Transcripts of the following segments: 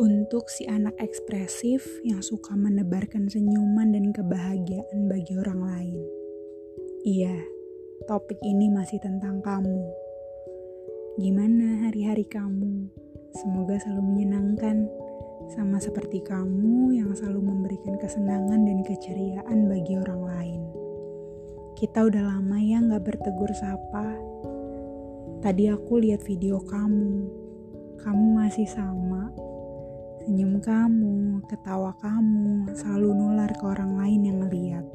Untuk si anak ekspresif yang suka menebarkan senyuman dan kebahagiaan bagi orang lain. Iya, topik ini masih tentang kamu. Gimana hari-hari kamu? Semoga selalu menyenangkan, sama seperti kamu yang selalu memberikan kesenangan dan keceriaan bagi orang lain. Kita udah lama ya gak bertegur sapa. Tadi aku lihat video kamu, kamu masih sama Senyum kamu, ketawa kamu selalu nular ke orang lain yang ngeliat.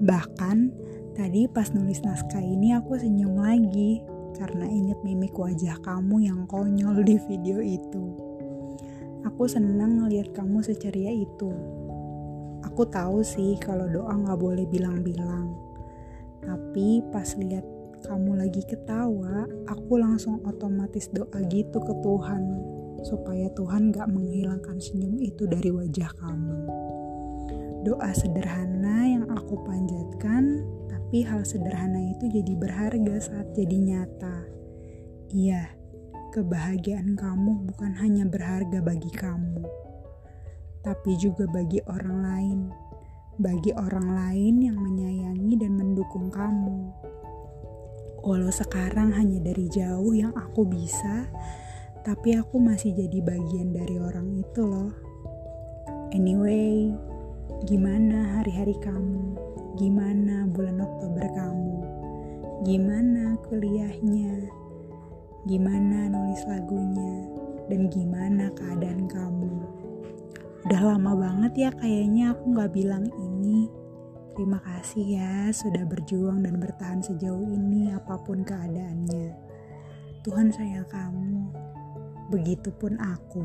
Bahkan tadi pas nulis naskah ini aku senyum lagi karena inget mimik wajah kamu yang konyol di video itu. Aku senang ngeliat kamu seceria itu. Aku tahu sih kalau doa nggak boleh bilang-bilang. Tapi pas lihat kamu lagi ketawa, aku langsung otomatis doa gitu ke Tuhan supaya Tuhan gak menghilangkan senyum itu dari wajah kamu. Doa sederhana yang aku panjatkan, tapi hal sederhana itu jadi berharga saat jadi nyata. Iya, kebahagiaan kamu bukan hanya berharga bagi kamu, tapi juga bagi orang lain. Bagi orang lain yang menyayangi dan mendukung kamu. Walau sekarang hanya dari jauh yang aku bisa, tapi aku masih jadi bagian dari orang itu loh. Anyway, gimana hari-hari kamu? Gimana bulan Oktober kamu? Gimana kuliahnya? Gimana nulis lagunya? Dan gimana keadaan kamu? Udah lama banget ya kayaknya aku gak bilang ini. Terima kasih ya sudah berjuang dan bertahan sejauh ini apa pun keadaannya. Tuhan sayang kamu. Begitupun aku.